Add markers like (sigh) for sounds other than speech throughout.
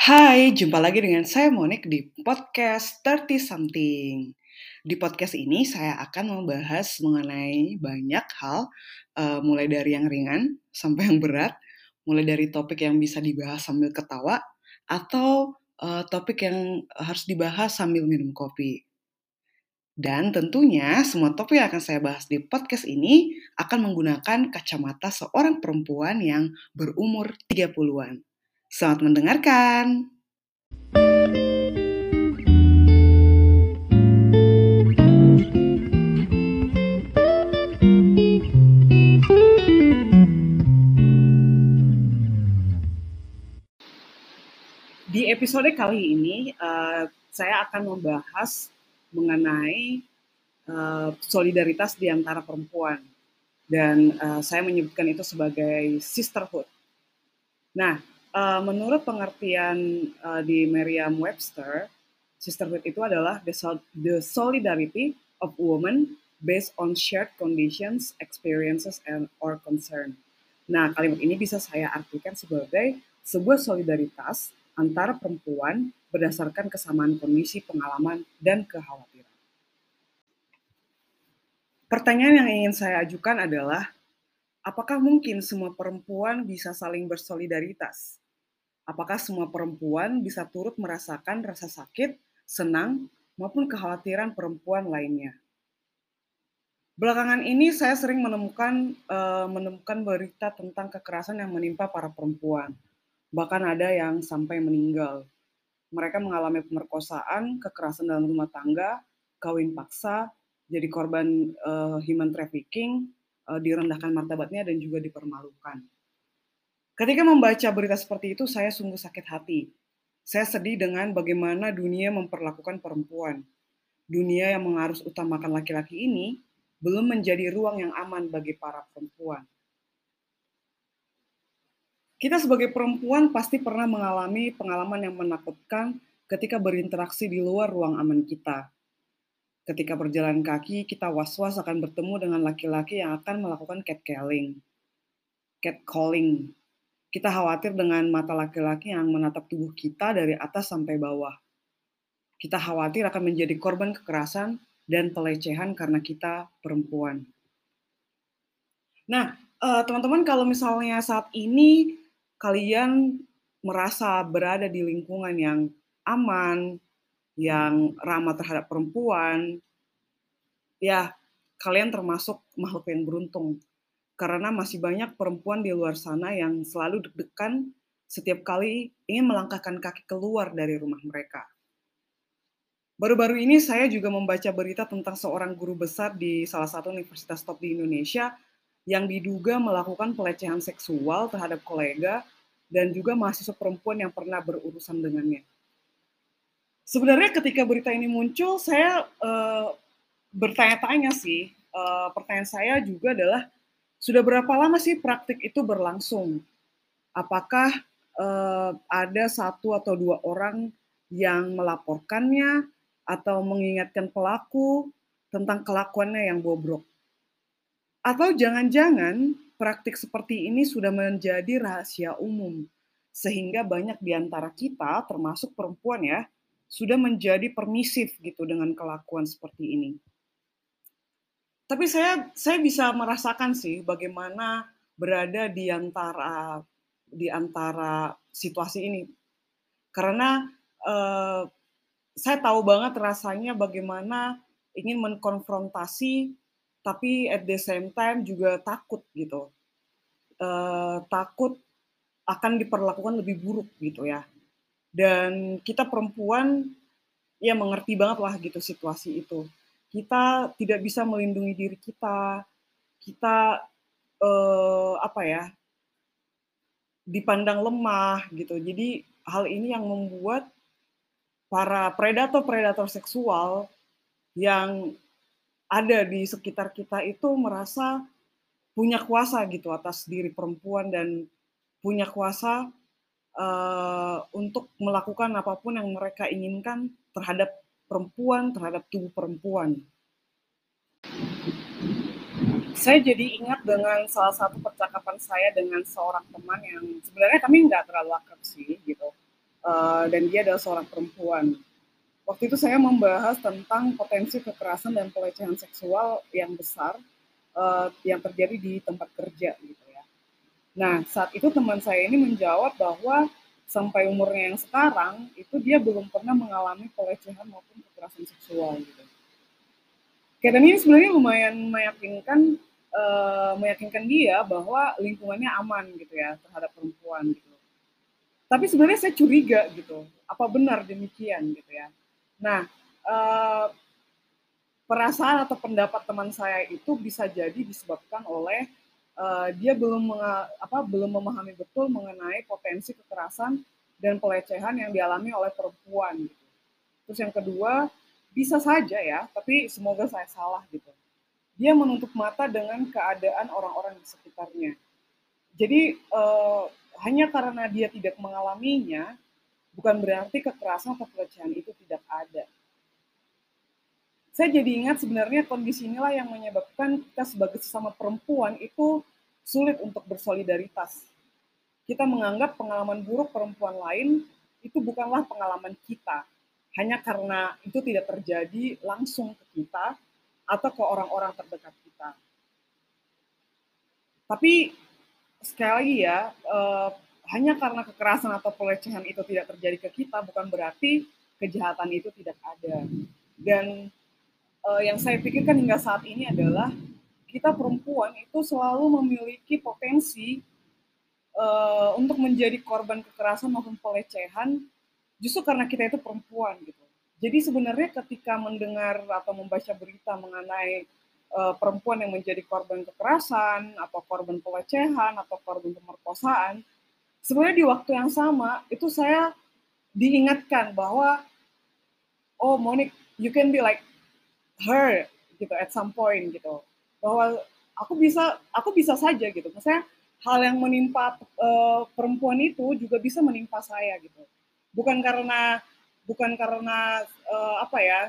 Hai, jumpa lagi dengan saya Monik di podcast 30 Something. Di podcast ini saya akan membahas mengenai banyak hal, uh, mulai dari yang ringan sampai yang berat, mulai dari topik yang bisa dibahas sambil ketawa, atau uh, topik yang harus dibahas sambil minum kopi. Dan tentunya semua topik yang akan saya bahas di podcast ini akan menggunakan kacamata seorang perempuan yang berumur 30-an. Selamat mendengarkan. Di episode kali ini, uh, saya akan membahas mengenai uh, solidaritas di antara perempuan. Dan uh, saya menyebutkan itu sebagai sisterhood. Nah, uh, menurut pengertian uh, di Merriam-Webster, sisterhood itu adalah the, sol the solidarity of women based on shared conditions, experiences, and or concern. Nah, kalimat ini bisa saya artikan sebagai sebuah solidaritas antara perempuan berdasarkan kesamaan kondisi, pengalaman, dan kekhawatiran. Pertanyaan yang ingin saya ajukan adalah, apakah mungkin semua perempuan bisa saling bersolidaritas? Apakah semua perempuan bisa turut merasakan rasa sakit, senang, maupun kekhawatiran perempuan lainnya? Belakangan ini saya sering menemukan uh, menemukan berita tentang kekerasan yang menimpa para perempuan. Bahkan ada yang sampai meninggal. Mereka mengalami pemerkosaan, kekerasan dalam rumah tangga, kawin paksa, jadi korban uh, human trafficking, uh, direndahkan martabatnya dan juga dipermalukan. Ketika membaca berita seperti itu, saya sungguh sakit hati. Saya sedih dengan bagaimana dunia memperlakukan perempuan. Dunia yang mengharus utamakan laki-laki ini belum menjadi ruang yang aman bagi para perempuan. Kita sebagai perempuan pasti pernah mengalami pengalaman yang menakutkan ketika berinteraksi di luar ruang aman kita. Ketika berjalan kaki, kita was-was akan bertemu dengan laki-laki yang akan melakukan catcalling, catcalling, kita khawatir dengan mata laki-laki yang menatap tubuh kita dari atas sampai bawah. Kita khawatir akan menjadi korban kekerasan dan pelecehan karena kita perempuan. Nah, eh, teman-teman, kalau misalnya saat ini kalian merasa berada di lingkungan yang aman, yang ramah terhadap perempuan, ya kalian termasuk makhluk yang beruntung karena masih banyak perempuan di luar sana yang selalu deg-degan setiap kali ingin melangkahkan kaki keluar dari rumah mereka. Baru-baru ini saya juga membaca berita tentang seorang guru besar di salah satu universitas top di Indonesia yang diduga melakukan pelecehan seksual terhadap kolega dan juga mahasiswa perempuan yang pernah berurusan dengannya. Sebenarnya ketika berita ini muncul, saya uh, bertanya-tanya sih. Uh, pertanyaan saya juga adalah, sudah berapa lama sih praktik itu berlangsung? Apakah uh, ada satu atau dua orang yang melaporkannya atau mengingatkan pelaku tentang kelakuannya yang bobrok? Atau jangan-jangan praktik seperti ini sudah menjadi rahasia umum, sehingga banyak di antara kita, termasuk perempuan ya, sudah menjadi permisif gitu dengan kelakuan seperti ini. Tapi saya saya bisa merasakan sih bagaimana berada di antara di antara situasi ini. Karena uh, saya tahu banget rasanya bagaimana ingin mengkonfrontasi tapi at the same time juga takut gitu. Uh, takut akan diperlakukan lebih buruk gitu ya. Dan kita perempuan ya mengerti banget lah gitu situasi itu kita tidak bisa melindungi diri kita, kita eh, apa ya dipandang lemah gitu. Jadi hal ini yang membuat para predator-predator seksual yang ada di sekitar kita itu merasa punya kuasa gitu atas diri perempuan dan punya kuasa uh, untuk melakukan apa pun yang mereka inginkan terhadap perempuan terhadap tubuh perempuan. Saya jadi ingat dengan salah satu percakapan saya dengan seorang teman yang sebenarnya kami nggak terlalu akrab sih gitu. uh, dan dia adalah seorang perempuan. Waktu itu saya membahas tentang potensi kekerasan dan pelecehan seksual yang besar uh, yang terjadi di tempat kerja gitu ya. Nah saat itu teman saya ini menjawab bahwa sampai umurnya yang sekarang itu dia belum pernah mengalami pelecehan maupun kekerasan seksual gitu. Kayak ini sebenarnya lumayan meyakinkan uh, meyakinkan dia bahwa lingkungannya aman gitu ya terhadap perempuan gitu. Tapi sebenarnya saya curiga gitu, apa benar demikian gitu ya. Nah, uh, perasaan atau pendapat teman saya itu bisa jadi disebabkan oleh uh, dia belum apa belum memahami betul mengenai potensi kekerasan dan pelecehan yang dialami oleh perempuan. Gitu. Terus yang kedua, bisa saja ya, tapi semoga saya salah gitu. Dia menutup mata dengan keadaan orang-orang di sekitarnya. Jadi uh, hanya karena dia tidak mengalaminya, bukan berarti kekerasan atau pelecehan itu tidak ada. Saya jadi ingat sebenarnya kondisi inilah yang menyebabkan kita sebagai sesama perempuan itu sulit untuk bersolidaritas. Kita menganggap pengalaman buruk perempuan lain itu bukanlah pengalaman kita, hanya karena itu tidak terjadi langsung ke kita atau ke orang-orang terdekat kita. Tapi sekali lagi ya, eh, hanya karena kekerasan atau pelecehan itu tidak terjadi ke kita bukan berarti kejahatan itu tidak ada. Dan uh, yang saya pikirkan hingga saat ini adalah kita perempuan itu selalu memiliki potensi uh, untuk menjadi korban kekerasan maupun pelecehan justru karena kita itu perempuan gitu. Jadi sebenarnya ketika mendengar atau membaca berita mengenai uh, perempuan yang menjadi korban kekerasan atau korban pelecehan atau korban pemerkosaan, sebenarnya di waktu yang sama itu saya diingatkan bahwa oh Monik you can be like her gitu at some point gitu. Bahwa aku bisa aku bisa saja gitu. Maksudnya hal yang menimpa uh, perempuan itu juga bisa menimpa saya gitu. Bukan karena bukan karena uh, apa ya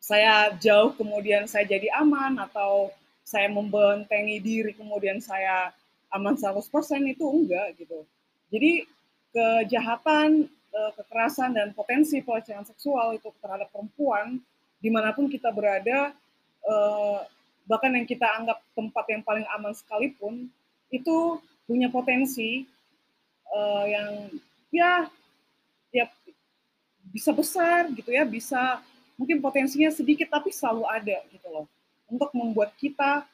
saya jauh kemudian saya jadi aman atau saya membentengi diri kemudian saya aman 100% itu enggak gitu. Jadi kejahatan, eh, kekerasan dan potensi pelecehan seksual itu terhadap perempuan di mana pun kita berada, eh, bahkan yang kita anggap tempat yang paling aman sekalipun itu punya potensi eh, yang ya ya bisa besar gitu ya, bisa mungkin potensinya sedikit tapi selalu ada gitu loh untuk membuat kita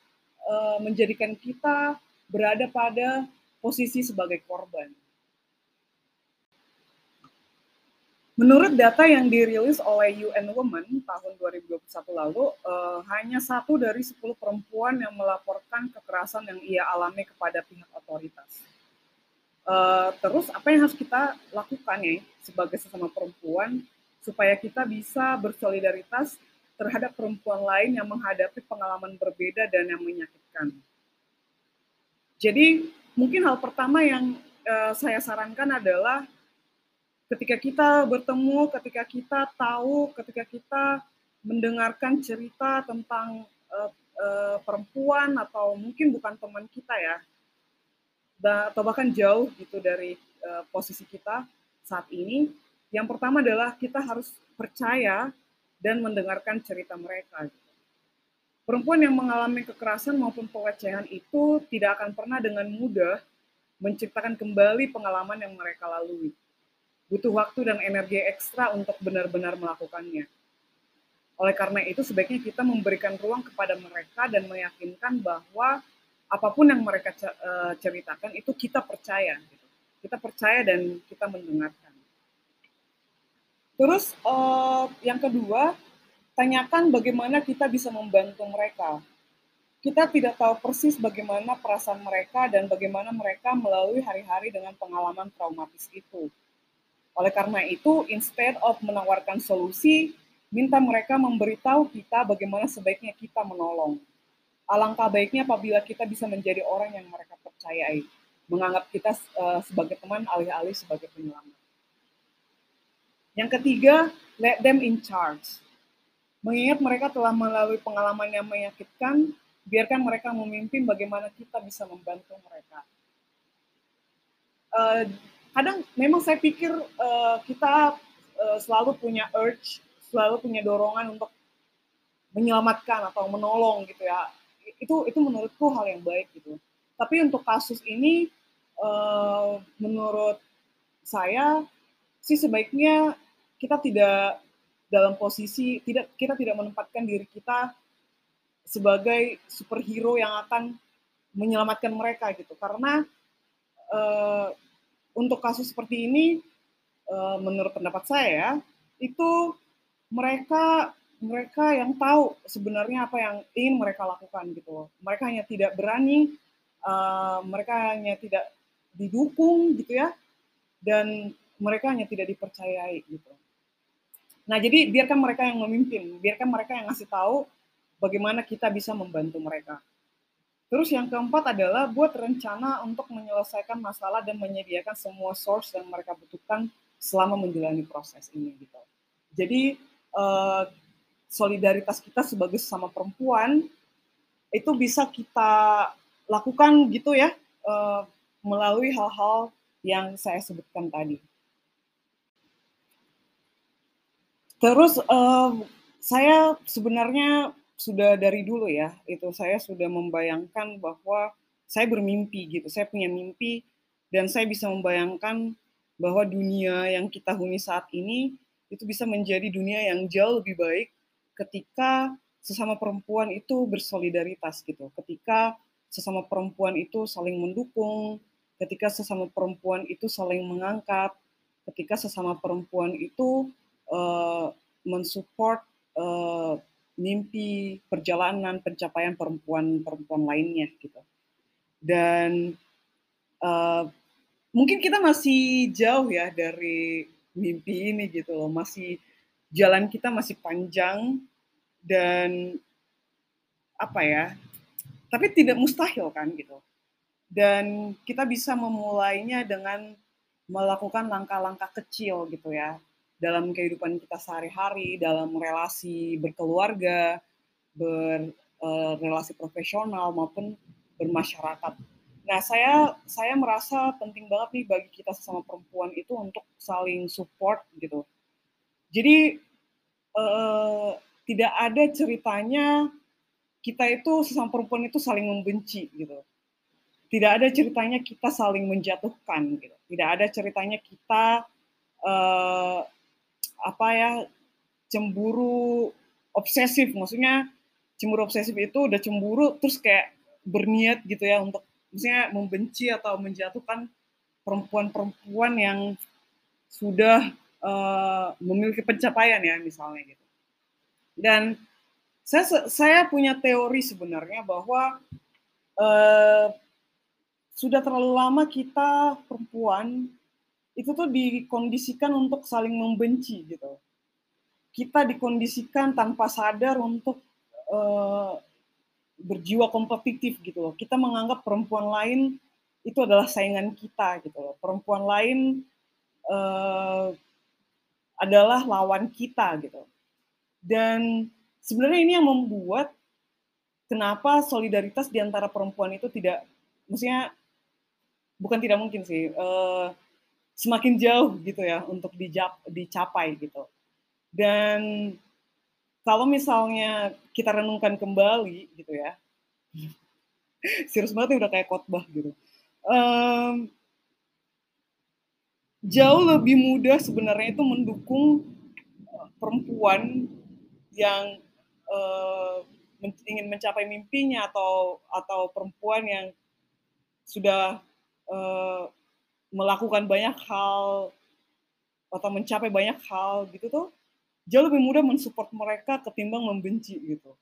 menjadikan kita berada pada posisi sebagai korban. Menurut data yang dirilis oleh UN Women tahun 2021 lalu, eh, hanya satu dari 10 perempuan yang melaporkan kekerasan yang ia alami kepada pihak otoritas. Eh, terus apa yang harus kita lakukan ya sebagai sesama perempuan supaya kita bisa bersolidaritas terhadap perempuan lain yang menghadapi pengalaman berbeda dan yang menyakitkan. Jadi mungkin hal pertama yang uh, saya sarankan adalah ketika kita bertemu, ketika kita tahu, ketika kita mendengarkan cerita tentang uh, uh, perempuan atau mungkin bukan teman kita ya, atau bahkan jauh gitu dari uh, posisi kita saat ini, yang pertama adalah kita harus percaya dan mendengarkan cerita mereka. Gitu. Perempuan yang mengalami kekerasan maupun pelecehan itu tidak akan pernah dengan mudah menciptakan kembali pengalaman yang mereka lalui. Butuh waktu dan energi ekstra untuk benar-benar melakukannya. Oleh karena itu, sebaiknya kita memberikan ruang kepada mereka dan meyakinkan bahwa apa pun yang mereka eh, ceritakan itu kita percaya. Gitu. Kita percaya dan kita mendengarkan. Terus uh, yang kedua, tanyakan bagaimana kita bisa membantu mereka. Kita tidak tahu persis bagaimana perasaan mereka dan bagaimana mereka melalui hari-hari dengan pengalaman traumatis itu. Oleh karena itu, instead of menawarkan solusi, minta mereka memberitahu kita bagaimana sebaiknya kita menolong. Alangkah baiknya apabila kita bisa menjadi orang yang mereka percayai, menganggap kita uh, sebagai teman alih-alih sebagai penyelamat. Yang ketiga, let them in charge Mengingat mereka telah melalui pengalaman yang menyakitkan, biarkan mereka memimpin bagaimana kita bisa membantu mereka. Uh, kadang memang saya pikir uh, kita uh, selalu punya urge, selalu punya dorongan untuk menyelamatkan atau menolong gitu ya. Itu itu menurutku hal yang baik gitu. Tapi untuk kasus ini uh, menurut saya sih sebaiknya kita tidak dalam posisi tidak kita tidak menempatkan diri kita sebagai superhero yang akan menyelamatkan mereka gitu karena uh, untuk kasus seperti ini, uh, menurut pendapat saya, itu mereka mereka yang tahu sebenarnya apa yang ingin mereka lakukan gitu. Mereka hanya tidak berani, uh, mereka hanya tidak didukung gitu ya, dan mereka hanya tidak dipercayai gitu. Nah jadi biarkan mereka yang memimpin, biarkan mereka yang ngasih tahu bagaimana kita bisa membantu mereka. Terus yang keempat adalah buat rencana untuk menyelesaikan masalah dan menyediakan semua source yang mereka butuhkan selama menjalani proses ini gitu. Jadi uh, solidaritas kita sebagai sesama perempuan itu bisa kita lakukan gitu ya uh, melalui hal-hal yang saya sebutkan tadi. Terus uh, saya sebenarnya sudah dari dulu ya, itu saya sudah membayangkan bahwa saya bermimpi gitu, saya punya mimpi dan saya bisa membayangkan bahwa dunia yang kita huni saat ini itu bisa menjadi dunia yang jauh lebih baik ketika sesama perempuan itu bersolidaritas gitu, ketika sesama perempuan itu saling mendukung, ketika sesama perempuan itu saling mengangkat, ketika sesama perempuan itu uh, mensupport uh, mimpi perjalanan pencapaian perempuan-perempuan lainnya gitu. Dan uh, mungkin kita masih jauh ya dari mimpi ini gitu loh, masih jalan kita masih panjang dan apa ya? Tapi tidak mustahil kan gitu. Dan kita bisa memulainya dengan melakukan langkah-langkah kecil gitu ya dalam kehidupan kita sehari-hari, dalam relasi berkeluarga, berrelasi eh, uh, profesional maupun bermasyarakat. Nah, saya saya merasa penting banget nih bagi kita sesama perempuan itu untuk saling support gitu. Jadi uh, tidak ada ceritanya kita itu sesama perempuan itu saling membenci gitu. Tidak ada ceritanya kita saling menjatuhkan gitu. Tidak ada ceritanya kita uh, apa ya cemburu obsesif. Maksudnya cemburu obsesif itu udah cemburu terus kayak berniat gitu ya untuk misalnya membenci atau menjatuhkan perempuan-perempuan yang sudah uh, memiliki pencapaian ya misalnya gitu. Dan saya saya punya teori sebenarnya bahwa uh, sudah terlalu lama kita perempuan itu tuh dikondisikan untuk saling membenci gitu. Kita dikondisikan tanpa sadar untuk uh, berjiwa kompetitif gitu loh. Kita menganggap perempuan lain itu adalah saingan kita gitu loh. Perempuan lain uh, adalah lawan kita gitu. Dan sebenarnya ini yang membuat kenapa solidaritas di antara perempuan itu tidak, maksudnya bukan tidak mungkin sih. Uh, semakin jauh gitu ya untuk dijap, dicapai gitu. Dan kalau misalnya kita renungkan kembali gitu ya, (laughs) serius banget udah kayak khotbah gitu. Um, jauh lebih mudah sebenarnya itu mendukung eh, perempuan yang uh, ingin mencapai mimpinya atau atau perempuan yang sudah uh, melakukan banyak hal atau mencapai banyak hal gitu tuh jauh lebih mudah mensupport mereka ketimbang membenci gitu.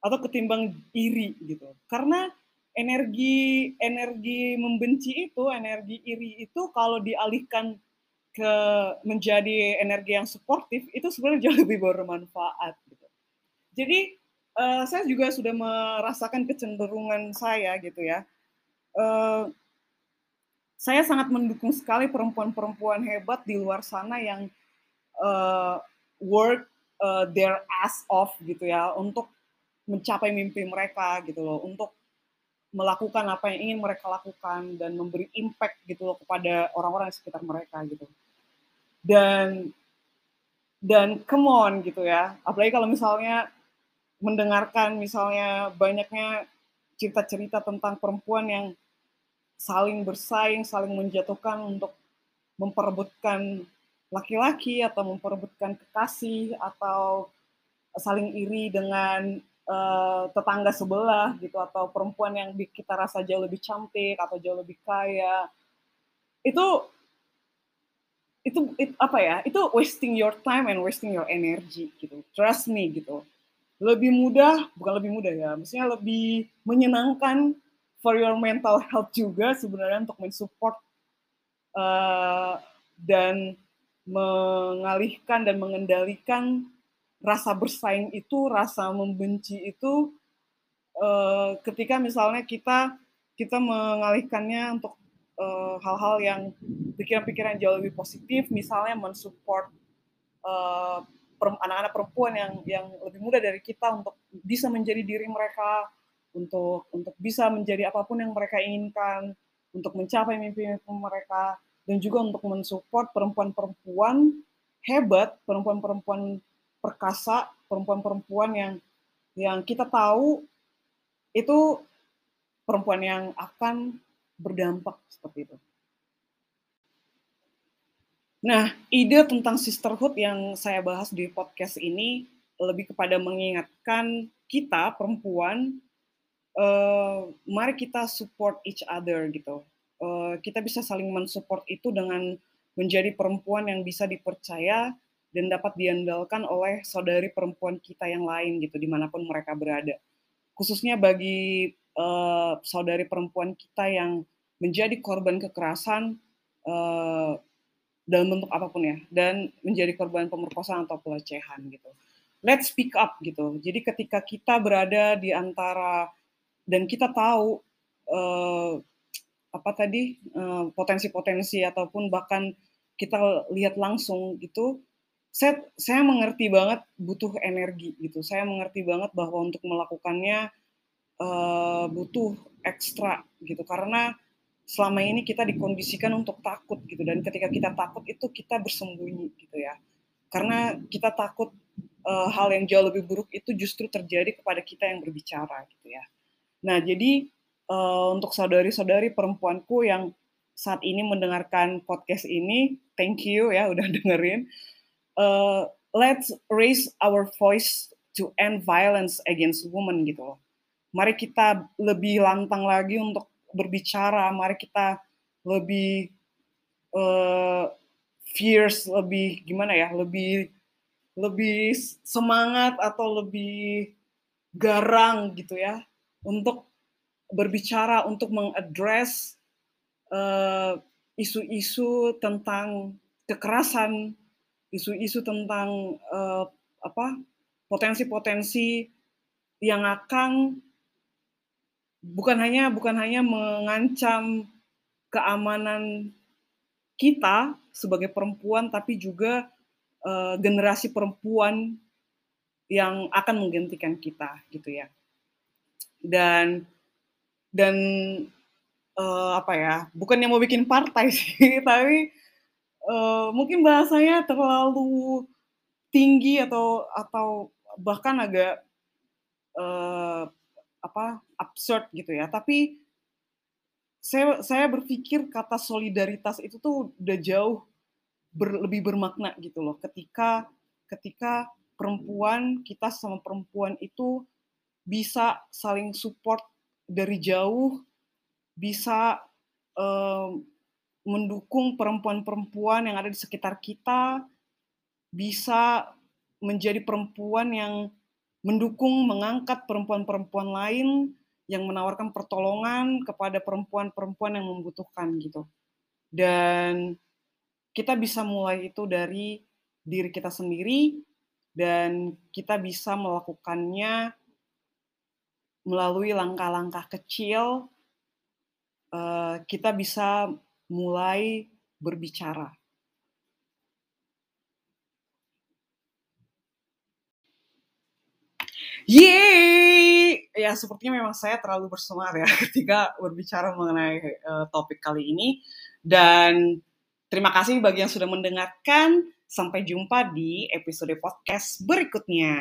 Atau ketimbang iri gitu. Karena energi energi membenci itu energi iri itu kalau dialihkan ke menjadi energi yang suportif itu sebenarnya jauh lebih bermanfaat gitu. Jadi uh, saya juga sudah merasakan kecenderungan saya gitu ya. Uh, saya sangat mendukung sekali perempuan-perempuan hebat di luar sana yang uh, work uh, their ass off gitu ya untuk mencapai mimpi mereka gitu loh untuk melakukan apa yang ingin mereka lakukan dan memberi impact gitu loh kepada orang-orang di sekitar mereka gitu. Dan dan come on gitu ya. Apalagi kalau misalnya mendengarkan misalnya banyaknya cerita-cerita tentang perempuan yang saling bersaing, saling menjatuhkan untuk memperebutkan laki-laki atau memperebutkan kekasih atau saling iri dengan uh, tetangga sebelah gitu atau perempuan yang kita rasa jauh lebih cantik atau jauh lebih kaya. Itu itu it, apa ya itu wasting your time and wasting your energy gitu. Trust me gitu. Lebih mudah bukan lebih mudah ya maksudnya lebih menyenangkan for your mental health juga sebenarnya untuk mensupport uh, dan mengalihkan dan mengendalikan rasa bersaing itu, rasa membenci itu uh, ketika misalnya kita kita mengalihkannya untuk hal-hal uh, yang pikiran-pikiran jauh lebih positif, misalnya mensupport anak-anak perempuan yang yang lebih muda dari kita untuk bisa menjadi diri mereka, untuk untuk bisa menjadi apa pun yang mereka inginkan, untuk mencapai mimpi-mimpi mereka, dan juga untuk mensupport perempuan-perempuan hebat, perempuan-perempuan perkasa, perempuan-perempuan yang yang kita tahu itu perempuan yang akan berdampak seperti itu. Nah, ide tentang sisterhood yang saya bahas di podcast ini lebih kepada mengingatkan kita perempuan, uh, mari kita support each other gitu. Uh, kita bisa saling mensupport itu dengan menjadi perempuan yang bisa dipercaya dan dapat diandalkan oleh saudari perempuan kita yang lain gitu di mana pun mereka berada. Khususnya bagi uh, saudari perempuan kita yang menjadi korban kekerasan uh, dalam bentuk apa pun ya dan menjadi korban pemerkosaan atau pelecehan gitu. Let's speak up gitu. Jadi ketika kita berada di antara dan kita tahu uh, apa tadi potensi-potensi uh, ataupun bahkan kita lihat langsung gitu, saya saya mengerti banget butuh energi gitu. Saya mengerti banget bahwa untuk melakukannya uh, butuh ekstra gitu. Karena selama ini kita dikondisikan untuk takut gitu. Dan ketika kita takut itu kita bersembunyi gitu ya. Karena kita takut uh, hal yang jauh lebih buruk itu justru terjadi kepada kita yang berbicara gitu ya nah jadi uh, untuk saudari-saudari perempuanku yang saat ini mendengarkan podcast ini thank you ya udah (laughs) dengerin. Uh, let's raise our voice to end violence against women gitu mari kita lebih lantang lagi untuk berbicara, mari kita lebih uh, fierce, lebih gimana ya, lebih lebih semangat atau lebih garang gitu ya untuk berbicara, untuk mengadres uh, isu-isu tentang kekerasan, isu-isu tentang uh, apa potensi-potensi yang akan bukan hanya bukan hanya mengancam keamanan kita sebagai perempuan, tapi juga uh, generasi perempuan yang akan menggantikan kita, gitu ya. Dan dan uh, apa ya? Bukannya mau bikin partai (laughs) sih, tapi uh, mungkin bahasanya terlalu tinggi atau atau bahkan agak uh, apa absurd gitu ya. Tapi saya saya berpikir kata solidaritas itu tuh udah jauh ber, lebih bermakna gitu loh. Ketika ketika perempuan kita sama perempuan itu bisa saling support dari jauh, bisa um, mendukung perempuan-perempuan yang ada di sekitar kita, bisa menjadi perempuan yang mendukung, mengangkat perempuan-perempuan lain yang menawarkan pertolongan kepada perempuan-perempuan yang membutuhkan gitu. Dan kita bisa mulai itu dari diri kita sendiri dan kita bisa melakukannya melalui langkah-langkah kecil. Eh, kita bisa mulai berbicara Yeay! Ya, sepertinya memang saya terlalu bersemangat ya (laughs) ketika berbicara mengenai uh, topik kali ini. Dan terima kasih bagi yang sudah mendengarkan. Sampai jumpa di episode podcast berikutnya.